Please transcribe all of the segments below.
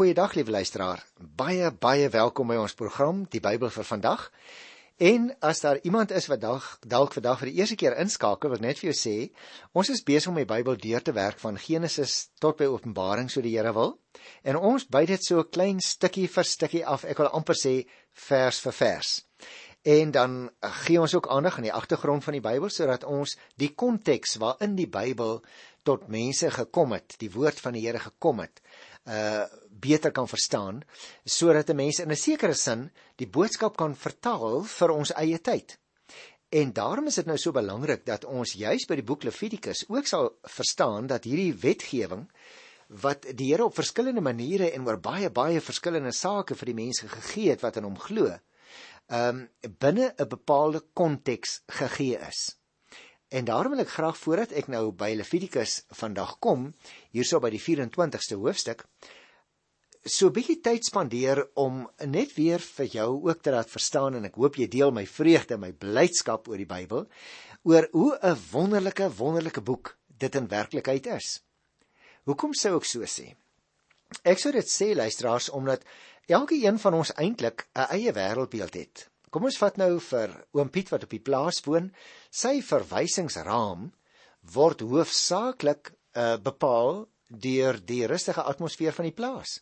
Goeiedag liewe luisteraar. Baie baie welkom by ons program Die Bybel vir vandag. En as daar iemand is wat dalk dalk vandag vir die eerste keer inskakel, wil ek net vir jou sê, ons is besig om die Bybel deur te werk van Genesis tot by Openbaring so die Here wil. En ons byt dit so 'n klein stukkie vir stukkie af. Ek wil amper sê vers vir vers. En dan gee ons ook aandag aan die agtergrond van die Bybel sodat ons die konteks waarin die Bybel tot mense gekom het, die woord van die Here gekom het, uh beter kan verstaan sodat 'n mens in 'n sekere sin die boodskap kan vertaal vir ons eie tyd. En daarom is dit nou so belangrik dat ons juis by die boek Levitikus ook sal verstaan dat hierdie wetgewing wat die Here op verskillende maniere en oor baie baie verskillende sake vir die mense gegee het wat in hom glo, ehm um, binne 'n bepaalde konteks gegee is. En daarom wil ek graag voordat ek nou by Levitikus vandag kom, hierso by die 24ste hoofstuk, so 'n bietjie tyd spandeer om net weer vir jou ook te laat verstaan en ek hoop jy deel my vreugde, my blydskap oor die Bybel, oor hoe 'n wonderlike wonderlike boek dit in werklikheid is. Hoekom sou ek so sê? Ek sou dit sê luisteraars omdat elke een van ons eintlik 'n eie wêreldbeeld het. Kom ons vat nou vir oom Piet wat op die plaas woon, sy verwysingsraam word hoofsaaklik uh, bepaal deur die rustige atmosfeer van die plaas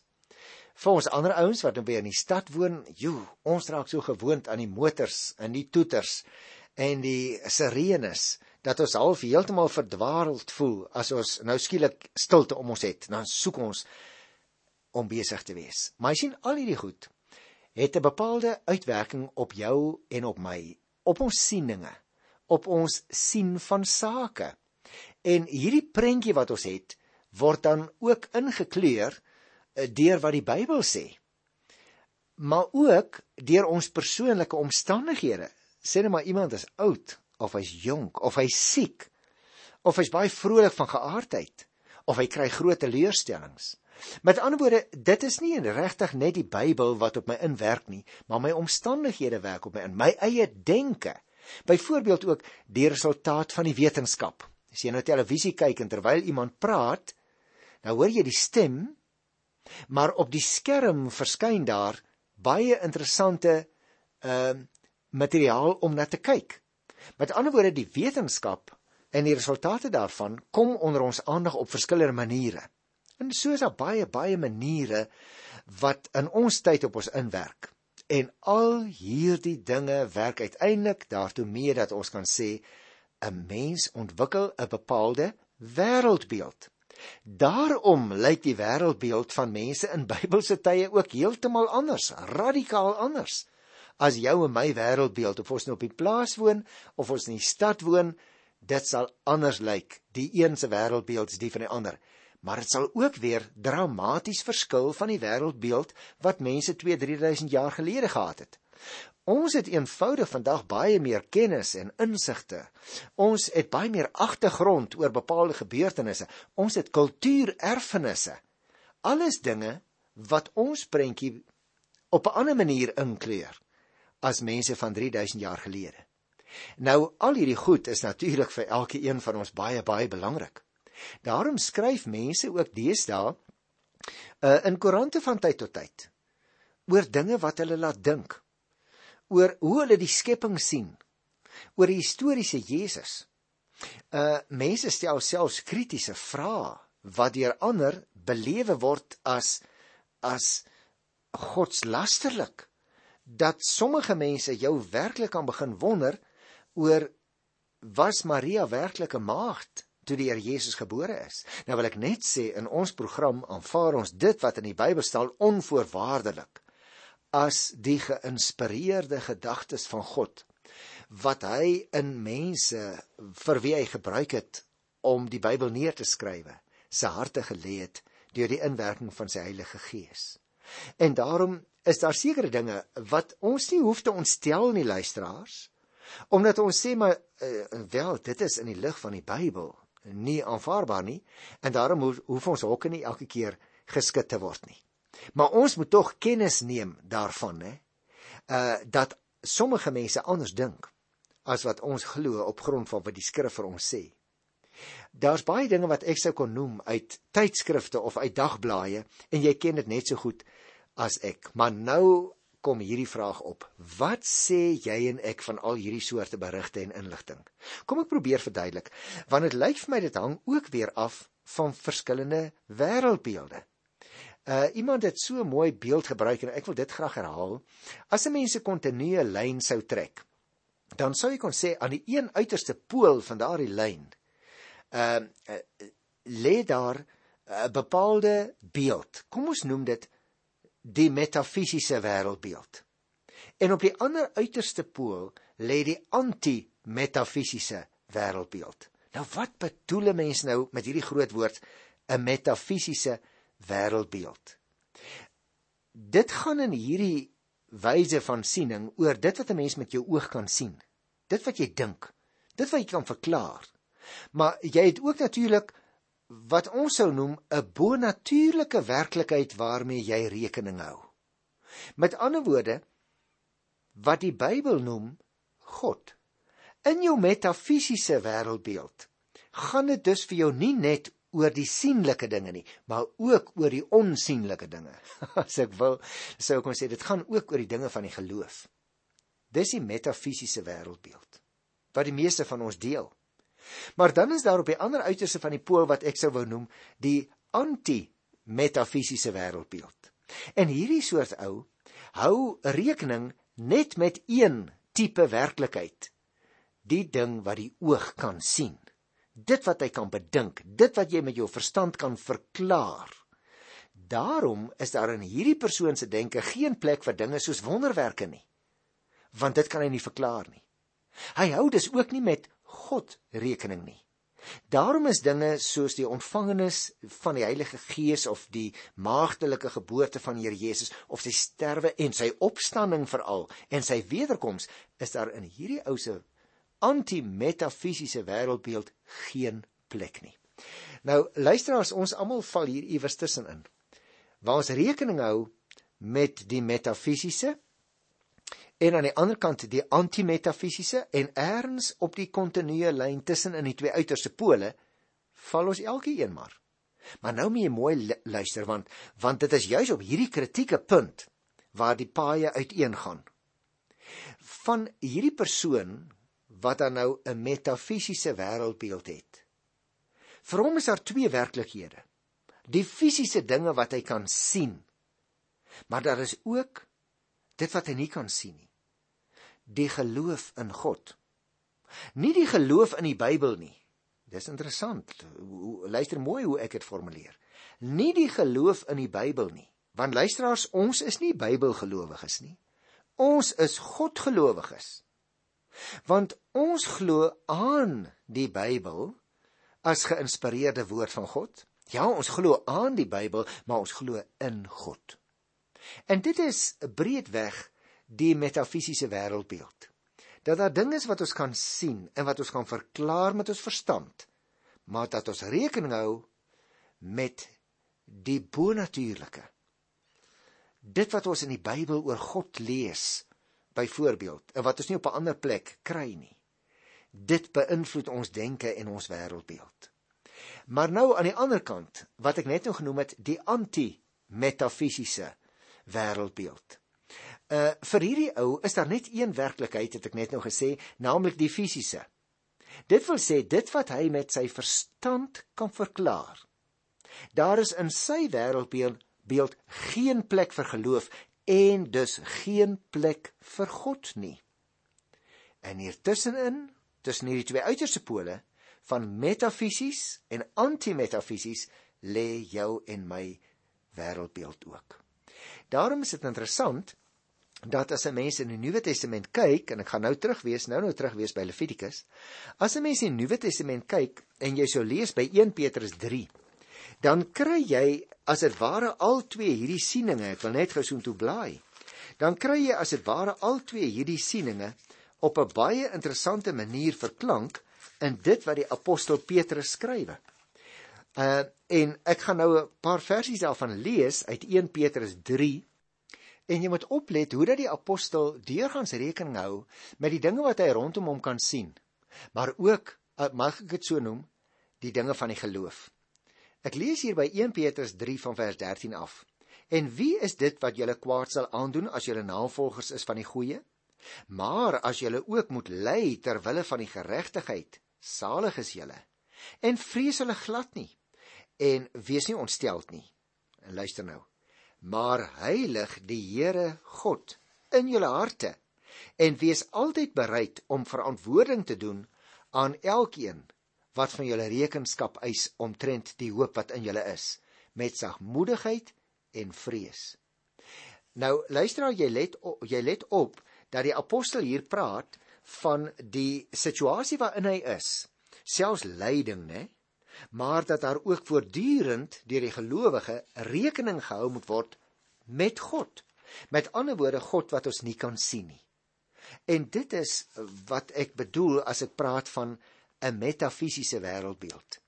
vir ons ander ouens wat nou by in die stad woon, joe, ons raak so gewoond aan die motors en die toeters en die sirenes dat ons half heeltemal verdwaald voel as ons nou skielik stilte om ons het. Dan soek ons om besig te wees. Maar jy sien al hierdie goed het 'n bepaalde uitwerking op jou en op my, op ons sieninge, op ons sien van sake. En hierdie prentjie wat ons het, word dan ook ingekleur deur wat die Bybel sê. Maar ook deur ons persoonlike omstandighede. Sê net maar iemand is oud of hy's jonk of hy's siek of hy's baie vrolik van geaardheid of hy kry groot teleurstellings. Met ander woorde, dit is nie regtig net die Bybel wat op my inwerk nie, maar my omstandighede werk op my in, my eie denke. Byvoorbeeld ook die resultaat van die wetenskap. As jy nou televisie kyk en terwyl iemand praat, nou hoor jy die stem Maar op die skerm verskyn daar baie interessante ehm uh, materiaal om na te kyk. Met ander woorde, die wetenskap en die resultate daarvan kom onder ons aandag op verskillende maniere. En so is daar baie baie maniere wat in ons tyd op ons inwerk. En al hierdie dinge werk uiteindelik daartoe mee dat ons kan sê 'n mens ontwikkel 'n bepaalde wêreldbeeld. Daarom lyk die wêreldbeeld van mense in Bybelse tye ook heeltemal anders, radikaal anders as jou en my wêreldbeeld of ons nou op die plaas woon of ons in die stad woon, dit sal anders lyk. Die een se wêreldbeeld is die van die ander, maar dit sal ook weer dramaties verskil van die wêreldbeeld wat mense 2-3000 jaar gelede gehad het. Ons het eenvoudig vandag baie meer kennis en insigte. Ons het baie meer agtergrond oor bepaalde gebeurtenisse. Ons het kultuurerfenisse. Alles dinge wat ons prentjie op 'n ander manier inkleur as mense van 3000 jaar gelede. Nou al hierdie goed is natuurlik vir elke een van ons baie baie belangrik. Daarom skryf mense ook deesdae uh, in koerante van tyd tot tyd oor dinge wat hulle laat dink oor hoe hulle die skepping sien, oor die historiese Jesus. Uh mense stel selfs kritiese vrae wat deur ander belewe word as as godslasterlik dat sommige mense jou werklik kan begin wonder oor was Maria werklik 'n maagd toe die Here Jesus gebore is. Nou wil ek net sê in ons program aanvaar ons dit wat in die Bybel staan onvoorwaardelik as die geïnspireerde gedagtes van God wat hy in mense vir wie hy gebruik het om die Bybel neer te skrywe se harte gelê het deur die inwerking van sy Heilige Gees. En daarom is daar sekere dinge wat ons nie hoef te ontstel nie luisteraars omdat ons sê maar uh, wel dit is in die lig van die Bybel nie aanvaarbaar nie en daarom hoef, hoef ons hoeke nie elke keer geskit te word nie. Maar ons moet tog kennis neem daarvan, hè? Uh dat sommige mense anders dink as wat ons glo op grond van wat die skrif vir ons sê. Daar's baie dinge wat ek sou kon noem uit tydskrifte of uit dagblaaie en jy ken dit net so goed as ek. Maar nou kom hierdie vraag op. Wat sê jy en ek van al hierdie soorte berigte en inligting? Kom ek probeer verduidelik, want dit lyk vir my dit hang ook weer af van verskillende wêreldbeelde. Uh iemand het so 'n mooi beeld gebruik en ek wil dit graag herhaal. As 'n mens 'n kontinue lyn sou trek, dan sou jy kon sê aan die een uiterste pool van daardie lyn, uh, uh lê daar 'n bepaalde beeld. Kom ons noem dit die metafisiese wêreldbeeld. En op die ander uiterste pool lê die anti-metafisiese wêreldbeeld. Nou wat bedoel 'n mens nou met hierdie groot woord 'n metafisiese wêreldbeeld. Dit gaan in hierdie wyse van siening oor dit wat 'n mens met jou oog kan sien. Dit wat jy dink, dit wat jy kan verklaar. Maar jy het ook natuurlik wat ons sou noem 'n bonatuurlike werklikheid waarmee jy rekening hou. Met ander woorde wat die Bybel noem God. In jou metafisiese wêreldbeeld gaan dit dus vir jou nie net oor die sienlike dinge nie, maar ook oor die onsigbare dinge. As ek wil, sou ek kon sê dit gaan ook oor die dinge van die geloof. Dis die metafisiese wêreldbeeld wat die meeste van ons deel. Maar dan is daar op die ander uiterste van die pool wat ek sou wou noem, die anti-metafisiese wêreldbeeld. En hierdie soort ou hou rekening net met een tipe werklikheid. Die ding wat die oog kan sien dit wat hy kan bedink, dit wat jy met jou verstand kan verklaar. Daarom is daar in hierdie persoon se denke geen plek vir dinge soos wonderwerke nie. Want dit kan hy nie verklaar nie. Hy hou dus ook nie met God rekening nie. Daarom is dinge soos die ontvangenis van die Heilige Gees of die maagdelike geboorte van Here Jesus of sy sterwe en sy opstanding veral en sy wederkoms is daar in hierdie ou se anti-metafisiese wêreldbeeld geen plek nie. Nou luisteraars, ons almal val hier iewers tussenin. Waar ons rekening hou met die metafisiese en aan die ander kant die anti-metafisiese en erns op die kontinue lyn tussen in die twee uiterste pole val ons elkeen maar. Maar nou moet jy mooi luister want want dit is juis op hierdie kritieke punt waar die paaie uiteengaan. Van hierdie persoon wat dan nou 'n metafisiese wêreldbeeld het. Vir hom is daar twee werklikhede. Die fisiese dinge wat hy kan sien. Maar daar is ook dit wat hy nie kan sien nie. Die geloof in God. Nie die geloof in die Bybel nie. Dis interessant. Luister mooi hoe ek dit formuleer. Nie die geloof in die Bybel nie. Want luisteraars, ons is nie Bybelgelowiges nie. Ons is Godgelowiges. Want ons glo aan die Bybel as geïnspireerde woord van God. Ja, ons glo aan die Bybel, maar ons glo in God. En dit is breedweg die metafisiese wêreldbeeld. Dat daar dinge is wat ons kan sien en wat ons kan verklaar met ons verstand, maar dat ons rekening hou met die bonatuurlike. Dit wat ons in die Bybel oor God lees, byvoorbeeld, wat ons nie op 'n ander plek kry nie. Dit beïnvloed ons denke en ons wêreldbeeld. Maar nou aan die ander kant, wat ek net nou genoem het, die anti-metafisiese wêreldbeeld. Uh vir hierdie ou is daar net een werklikheid het ek net nou gesê, naamlik die fisiese. Dit wil sê dit wat hy met sy verstand kan verklaar. Daar is in sy wêreldbeeld beeld geen plek vir geloof en dus geen plek vir God nie. En hier tussenin, tussen hierdie twee uiterste pole van metafisies en antimetafisies lê jou en my wêreldbeeld ook. Daarom is dit interessant dat as 'n mens in die Nuwe Testament kyk en ek gaan nou terugwees, nou nou terugwees by Levitikus, as 'n mens in die Nuwe Testament kyk en jy sou lees by 1 Petrus 3, dan kry jy as dit ware al twee hierdie sieninge, ek wil net gou so intoe blaai. Dan kry jy as dit ware al twee hierdie sieninge op 'n baie interessante manier verklank in dit wat die apostel Petrus skrywe. Uh en ek gaan nou 'n paar versies daarvan lees uit 1 Petrus 3 en jy moet oplet hoe dat die apostel deurgangs rekening hou met die dinge wat hy rondom hom kan sien. Maar ook uh, mag ek dit so noem die dinge van die geloof. Ek lees hier by 1 Petrus 3 van vers 13 af. En wie is dit wat julle kwaad sal aandoen as julle navolgers is van die goeie? Maar as julle ook moet ly ter wille van die geregtigheid, salig is julle. En vrees hulle glad nie en wees nie ontsteld nie. En luister nou. Maar heilig die Here God in julle harte en wees altyd bereid om verantwoording te doen aan elkeen wat van julle rekenskap eis omtrent die hoop wat in julle is met sagmoedigheid en vrees. Nou luister jy let op, jy let op dat die apostel hier praat van die situasie waarin hy is, selfs lyding, né? Maar dat daar ook voortdurend deur die gelowige rekening gehou moet word met God. Met ander woorde God wat ons nie kan sien nie. En dit is wat ek bedoel as ek praat van 'n metafisiese wêreldbeeld.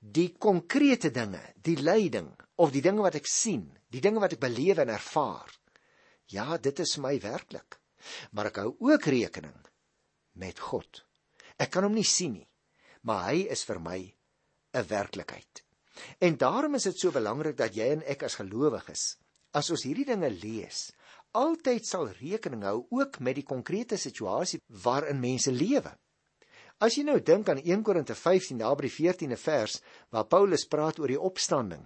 Die konkrete dinge, die lyding of die dinge wat ek sien, die dinge wat ek beleef en ervaar. Ja, dit is my werklik. Maar ek hou ook rekening met God. Ek kan hom nie sien nie, maar hy is vir my 'n werklikheid. En daarom is dit so belangrik dat jy en ek as gelowiges, as ons hierdie dinge lees, altyd sal rekening hou ook met die konkrete situasie waarin mense lewe. As jy nou dink aan 1 Korinte 15 daar by die 14de vers waar Paulus praat oor die opstanding,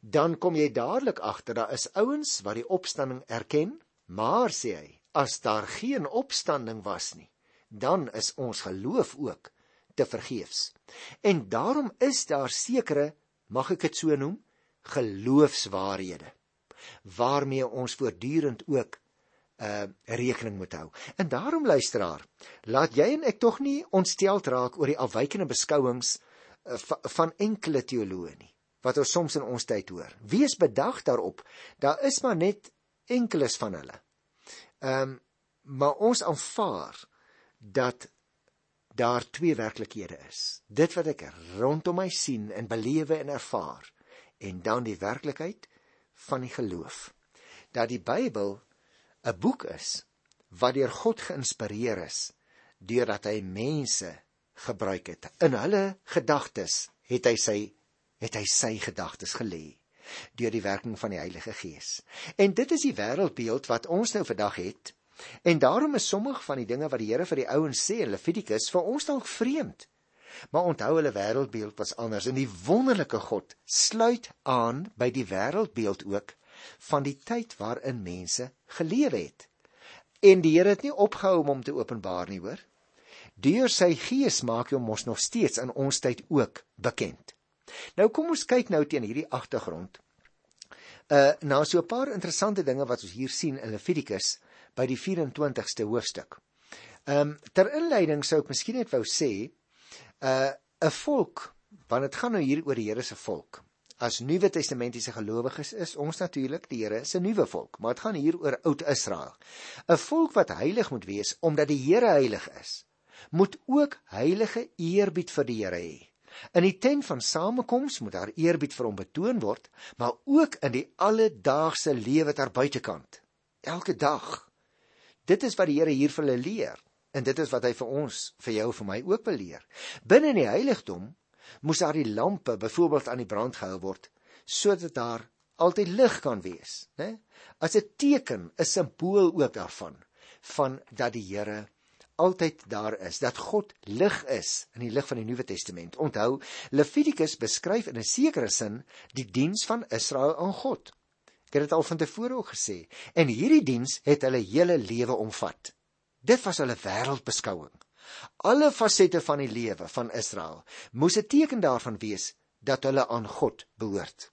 dan kom jy dadelik agter daar is ouens wat die opstanding erken, maar sê hy, as daar geen opstanding was nie, dan is ons geloof ook te vergeefs. En daarom is daar sekere, mag ek dit so noem, geloofswaarhede waarmee ons voortdurend ook uh rekening moet hou. En daarom luisteraar, laat jy en ek tog nie ontsteld raak oor die afwykende beskouings uh, van enkele teoloë nie wat ons soms in ons tyd hoor. Wees bedag daarop, daar is maar net enkeles van hulle. Ehm um, maar ons aanvaar dat daar twee werklikhede is. Dit wat ek rondom my sien en belewe en ervaar en dan die werklikheid van die geloof dat die Bybel 'n boek is wat deur God geïnspireer is deurdat hy mense gebruik het. In hulle gedagtes het hy sy het hy sy gedagtes gelê deur die werking van die Heilige Gees. En dit is die wêreldbeeld wat ons nou vandag het en daarom is sommige van die dinge wat die Here vir die ouens sê in Levitikus vir ons dalk vreemd. Maar onthou hulle wêreldbeeld was anders en die wonderlike God sluit aan by die wêreldbeeld ook van die tyd waarin mense gelewe het. En die Here het nie opgehou om hom te openbaar nie, hoor. Deur sy gees maak hy hom mos nog steeds in ons tyd ook bekend. Nou kom ons kyk nou teen hierdie agtergrond. Uh nou so 'n paar interessante dinge wat ons hier sien in Levitikus by die 24ste hoofstuk. Ehm um, ter inleiding sou ek miskien net wou sê uh 'n volk want dit gaan nou hier oor die Here se volk. As Nuwe Testamentiese gelowiges is ons natuurlik die Here se nuwe volk, maar dit gaan hier oor oud Israel. 'n Volk wat heilig moet wees omdat die Here heilig is, moet ook heilige eerbied vir die Here hê. In die tent van samekoms moet daar eerbied vir hom betoon word, maar ook in die alledaagse lewe daar buitekant. Elke dag. Dit is wat die Here hier vir hulle leer. En dit is wat hy vir ons, vir jou, vir my ook wil leer. Binne in die heiligdom moes daar die lampe byvoorbeeld aan die brand gehou word sodat daar altyd lig kan wees, né? As 'n teken, 'n simbool ook daarvan van dat die Here altyd daar is, dat God lig is in die lig van die Nuwe Testament. Onthou, Levitikus beskryf in 'n sekere sin die diens van Israel aan God. Ek het dit al van tevore ook gesê en hierdie diens het hulle hele lewe omvat. Dit was hulle wêreldbeskouing. Alle fasette van die lewe van Israel moes 'n teken daarvan wees dat hulle aan God behoort.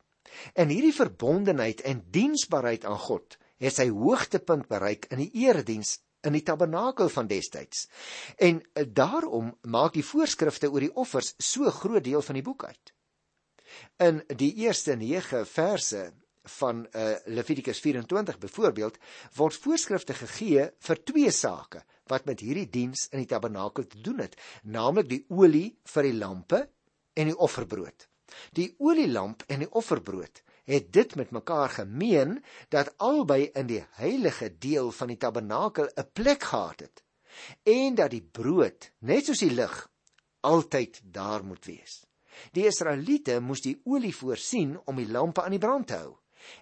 En hierdie verbondenheid en diensbaarheid aan God het sy hoogtepunt bereik in die erediens in die tabernakel van destyds. En eh, daarom maak die voorskrifte oor die offers so groot deel van die boek uit. In die eerste 9 verse van uh, Levitikus 24 byvoorbeeld word voorskrifte gegee vir twee sake wat met hierdie diens in die tabernakel te doen het, naamlik die olie vir die lampe en die offerbrood. Die olielamp en die offerbrood het dit met mekaar gemeen dat albei in die heilige deel van die tabernakel 'n plek gehad het en dat die brood, net soos die lig, altyd daar moet wees. Die Israeliete moes die olie voorsien om die lampe aan die brand te hou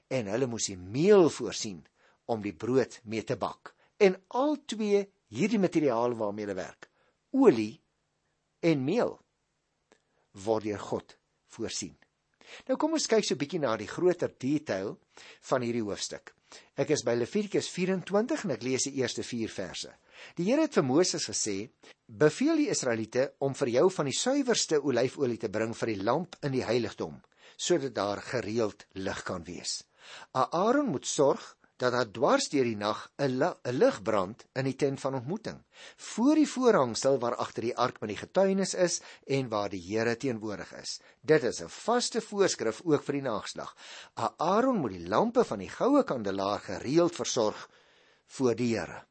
en hulle moes die meel voorsien om die brood mee te bak. En al twee hierdie materiaal waarmee hulle werk, olie en meel, word deur God voorsien. Nou kom ons kyk so 'n bietjie na die groter detail van hierdie hoofstuk. Ek is by Levitikus 24 en ek lees die eerste 4 verse. Die Here het vir Moses gesê: "Beveel die Israeliete om vir jou van die suiwerste olyfolie te bring vir die lamp in die heiligdom, sodat daar gereeld lig kan wees. Aaron moet sorg dat daar dwars deur die nag 'n lig brand in die tent van ontmoeting, voor die voorhangsel waar agter die ark met die getuienis is en waar die Here teenwoordig is. Dit is 'n vaste voorskrif ook vir die nageslag. Aaron moet die lampe van die goue kandelaar gereeld versorg voor die Here.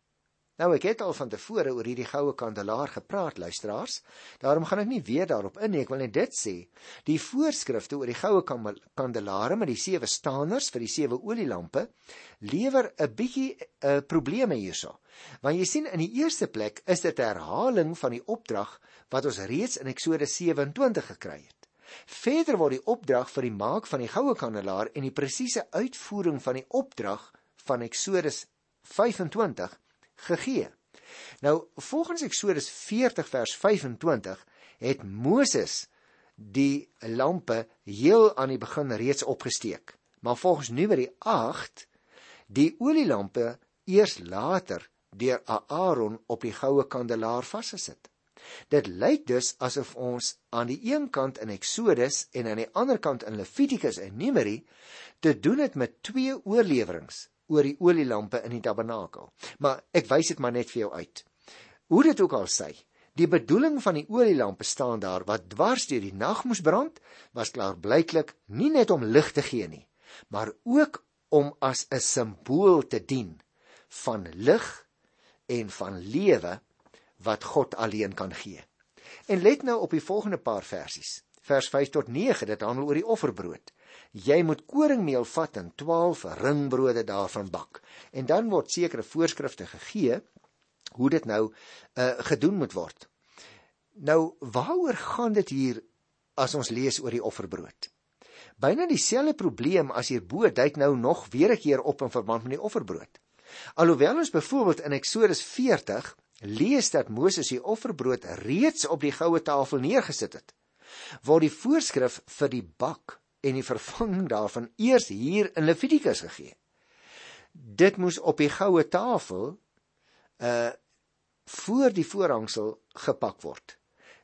Nou ek het al van tevore oor hierdie goue kandelaar gepraat luisteraars. Daarom gaan ek nie weer daarop in nie. Ek wil net dit sê. Die voorskrifte oor die goue kandelaare met die sewe staanders vir die sewe olielampe lewer 'n bietjie 'n uh, probleme hierso. Want jy sien in die eerste plek is dit 'n herhaling van die opdrag wat ons reeds in Eksodus 27 gekry het. Verder word die opdrag vir die maak van die goue kandelaar en die presiese uitvoering van die opdrag van Eksodus 25 gegee. Nou volgens Eksodus 40 vers 25 het Moses die lampe heel aan die begin reeds opgesteek. Maar volgens Numeri 8 die olielampe eers later deur Aaron op die goue kandelaar vasgesit. Dit lyk dus asof ons aan die een kant in Eksodus en aan die ander kant in Levitikus en Numeri te doen het met twee oorleweringe oor die olielampe in die tabernakel. Maar ek wys dit maar net vir jou uit. Hoe dit ook al sê, die bedoeling van die olielampe staan daar wat dwars deur die nag moes brand, was klaar blyklik nie net om lig te gee nie, maar ook om as 'n simbool te dien van lig en van lewe wat God alleen kan gee. En let nou op die volgende paar versies. Vers 5 tot 9, dit handel oor die offerbrood jy moet koringmeel vat en 12 ringbrode daarvan bak. En dan word sekere voorskrifte gegee hoe dit nou uh, gedoen moet word. Nou waaroor gaan dit hier as ons lees oor die offerbrood? Byna dieselfde probleem as hierbo duik nou nog weer 'n keer op in verband met die offerbrood. Alhoewel ons byvoorbeeld in Eksodus 40 lees dat Moses die offerbrood reeds op die goue tafel neergesit het, word die voorskrif vir die bak en die vervanging daarvan eers hier in Levitikus gegee. Dit moes op die goue tafel uh voor die voorhangsel gepak word.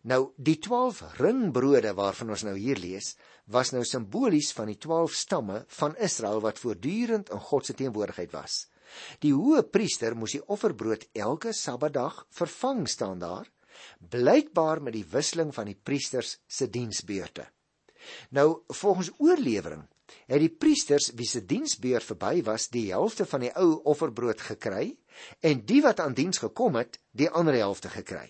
Nou die 12 ringbrode waarvan ons nou hier lees, was nou simbolies van die 12 stamme van Israel wat voortdurend in God se teenwoordigheid was. Die hoë priester moes die offerbrood elke Sabbatdag vervang staan daar, blykbaar met die wisseling van die priesters se diensbeurte. Nou volgens oorlewering het die priesters wie se diensbeurt verby was, die helfte van die ou offerbrood gekry en die wat aan diens gekom het, die ander helfte gekry.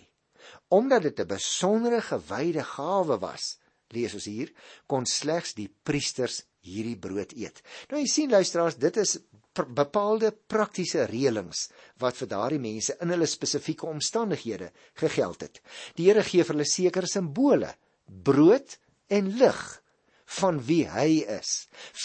Omdat dit 'n besondere gewyde gawe was, lees ons hier, kon slegs die priesters hierdie brood eet. Nou jy sien luisteraars, dit is pr bepaalde praktiese reëlings wat vir daardie mense in hulle spesifieke omstandighede gegeld het. Die Here gee vir hulle sekere simbole: brood en lig van wie hy is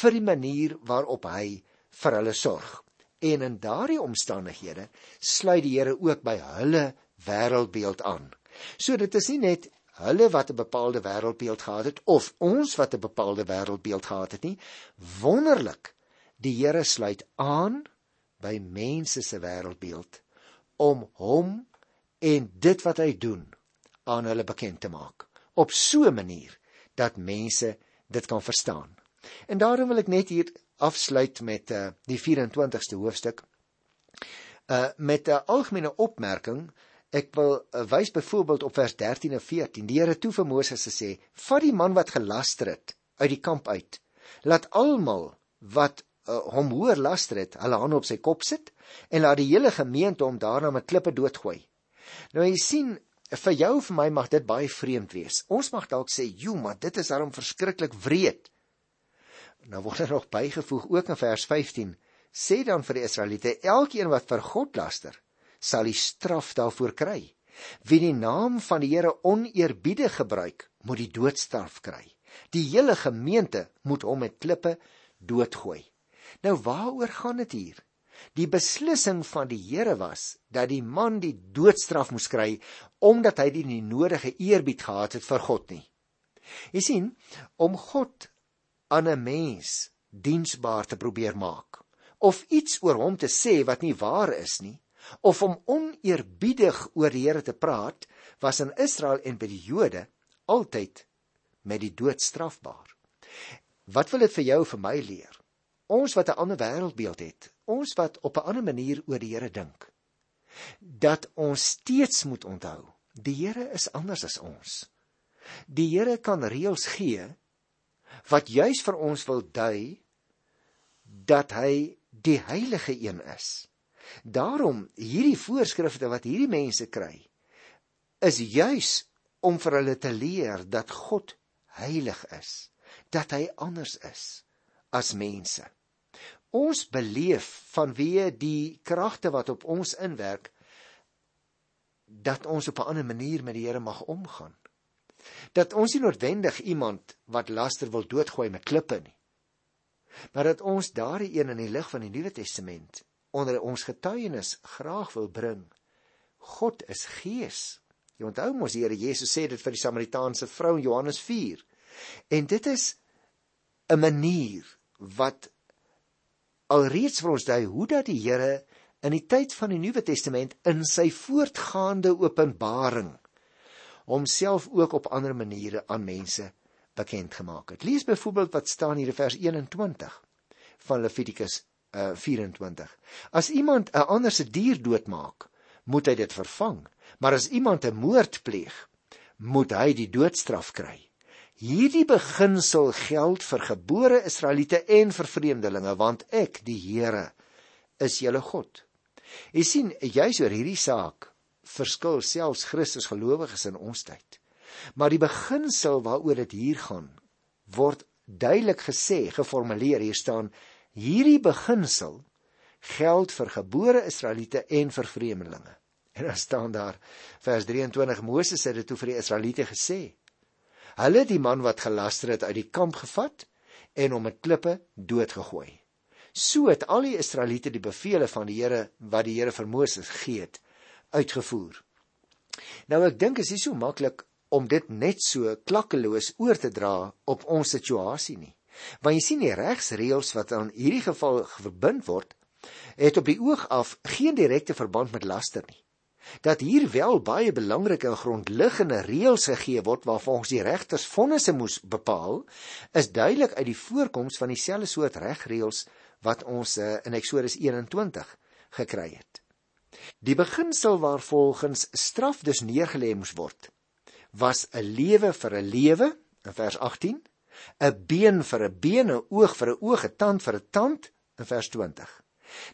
vir die manier waarop hy vir hulle sorg. En in daardie omstandighede sluit die Here ook by hulle wêreldbeeld aan. So dit is nie net hulle wat 'n bepaalde wêreldbeeld gehad het of ons wat 'n bepaalde wêreldbeeld gehad het nie. Wonderlik. Die Here sluit aan by mense se wêreldbeeld om hom en dit wat hy doen aan hulle bekend te maak op so 'n manier dat mense dit kan verstaan. En daarom wil ek net hier afsluit met uh, die 24ste hoofstuk. Uh met 'n algemene opmerking, ek wil uh, wys byvoorbeeld op vers 13 en 14. Die Here toe vir Moses gesê: "Vat die man wat gelaster het uit die kamp uit. Laat almal wat uh, hom hoor laster het, hulle hande op sy kop sit en laat die hele gemeente hom daarna met klippe doodgooi." Nou jy sien vir jou of vir my mag dit baie vreemd wees. Ons mag dalk sê, "Jo, maar dit is daarom verskriklik wreed." Nou word er nog bygevoeg ook in vers 15, sê dan vir die Israeliete, elkeen wat vir God laster, sal die straf daarvoor kry. Wie die naam van die Here oneerbiedig gebruik, moet die doodstraf kry. Die hele gemeente moet hom met klippe doodgooi. Nou waaroor gaan dit hier? Die beslissing van die Here was dat die man die doodstraf moes kry omdat hy die nodige eerbied gehad het vir God nie. Jy sien, om God aan 'n mens diensbaar te probeer maak of iets oor hom te sê wat nie waar is nie of om oneerbiedig oor die Here te praat was in Israel en by die Jode altyd met die dood strafbaar. Wat wil dit vir jou vir my leer? Ons wat 'n ander wêreldbeeld het, ons wat op 'n ander manier oor die Here dink, dat ons steeds moet onthou, die Here is anders as ons. Die Here kan reëls gee wat juis vir ons wil dui dat hy die heilige een is. Daarom hierdie voorskrifte wat hierdie mense kry is juis om vir hulle te leer dat God heilig is, dat hy anders is as mense. Ons beleef vanweë die kragte wat op ons inwerk dat ons op 'n ander manier met die Here mag omgaan. Dat ons nie noodwendig iemand wat laster wil doodgooi met klippe nie maar dat ons daardie een in die lig van die Nuwe Testament onder ons getuienis graag wil bring. God is gees. Jy onthou mos die Here Jesus sê dit vir die Samaritaanse vrou in Johannes 4. En dit is 'n manier wat alreeds vir ons dui hoe dat die Here in die tyd van die Nuwe Testament in sy voortgaande openbaring homself ook op ander maniere aan mense bekend gemaak het. Lees byvoorbeeld wat staan hier in vers 21 van Levitikus uh, 24. As iemand 'n ander se dier doodmaak, moet hy dit vervang, maar as iemand 'n moord pleeg, moet hy die doodstraf kry. Hierdie beginsel geld vir gebore Israeliete en vir vreemdelinge, want ek, die Here, is julle God. Jy sien, juis oor hierdie saak verskil selfs Christus gelowiges in ons tyd. Maar die beginsel waaroor dit hier gaan, word duidelik gesê, geformuleer. Hier staan: Hierdie beginsel geld vir gebore Israeliete en vir vreemdelinge. En dan staan daar vers 23 Moses het dit toe vir die Israeliete gesê. Hulle die man wat gelaster het uit die kamp gevat en hom met klippe doodgegooi. So het al die Israeliete die beveel van die Here wat die Here vir Moses gegee het uitgevoer. Nou ek dink is nie so maklik om dit net so klakkeloos oor te dra op ons situasie nie. Want jy sien die regsreëls wat aan hierdie geval verbind word, het op die oog af geen direkte verband met laster nie. Dat hier wel baie belangrike en grondliggende reëls gegee word waarvolgens die regters vonnisse moes bepaal, is duidelik uit die voorkoms van dieselfde soort regreëls wat ons eh, in Eksodus 21 gekry het. Die beginsel waarvolgens straf dus neergelê moes word, was 'n lewe vir 'n lewe in vers 18, 'n been vir 'n been, 'n oog vir 'n oog, 'n tand vir 'n tand in vers 20.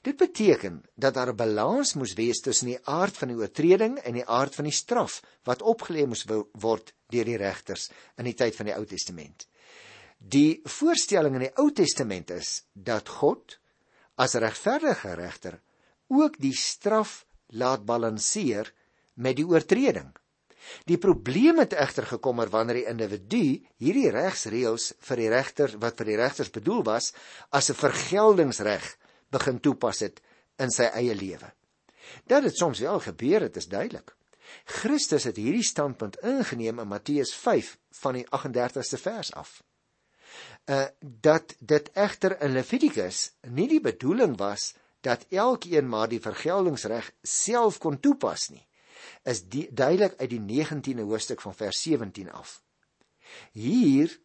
Dit beteken dat daar 'n balans moes wees tussen die aard van die oortreding en die aard van die straf wat opgelê moes word deur die regters in die tyd van die Ou Testament. Die voorstelling in die Ou Testament is dat God as regverdige regter ook die straf laat balanseer met die oortreding. Die probleem het egter gekom er wanneer die individu hierdie regsreëls vir die regter wat vir die regters bedoel was as 'n vergeldingsreg begin toepas het in sy eie lewe. Dat dit soms wel gebeur het, is duidelik. Christus het hierdie standpunt ingeneem in Matteus 5 van die 38ste vers af. Uh dat dit egter in Levitikus nie die bedoeling was dat elkeen maar die vergeldingsreg self kon toepas nie is duidelik uit die 19de hoofstuk van vers 17 af. Hier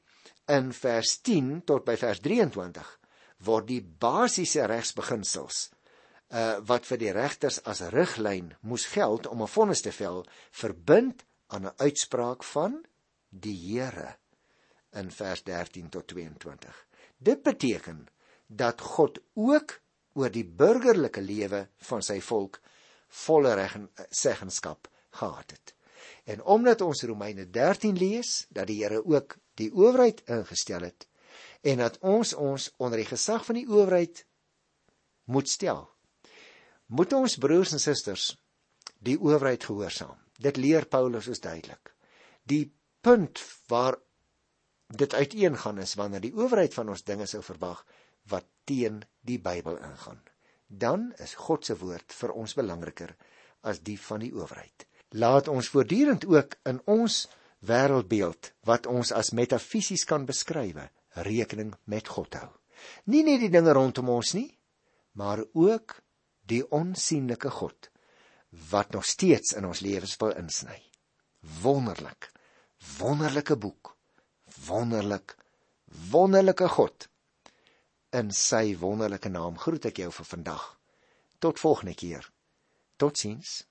in vers 10 tot by vers 23 word die basiese regsbeginsels uh wat vir die regters as riglyn moes geld om 'n vonnis te vel verbind aan 'n uitspraak van die Here in vers 13 tot 22. Dit beteken dat God ook oor die burgerlike lewe van sy volk volle reggenskap gehad het. En omdat ons Romeine 13 lees dat die Here ook die owerheid ingestel het en dat ons ons onder die gesag van die owerheid moet stel, moet ons broers en susters die owerheid gehoorsaam. Dit leer Paulus is duidelik. Die punt waar dit uiteengaan is wanneer die owerheid van ons dinge sou verwag wat teen die Bybel ingaan. Dan is God se woord vir ons belangriker as die van die owerheid. Laat ons voortdurend ook in ons wêreldbeeld wat ons as metafisies kan beskryf, rekening met God hou. Nie net die dinge rondom ons nie, maar ook die onsigbare God wat nog steeds in ons lewens wil insny. Wonderlik. Wonderlike boek. Wonderlik. Wonderlike God. In sy wonderlike naam groet ek jou vir vandag. Tot volgende keer. Totsiens.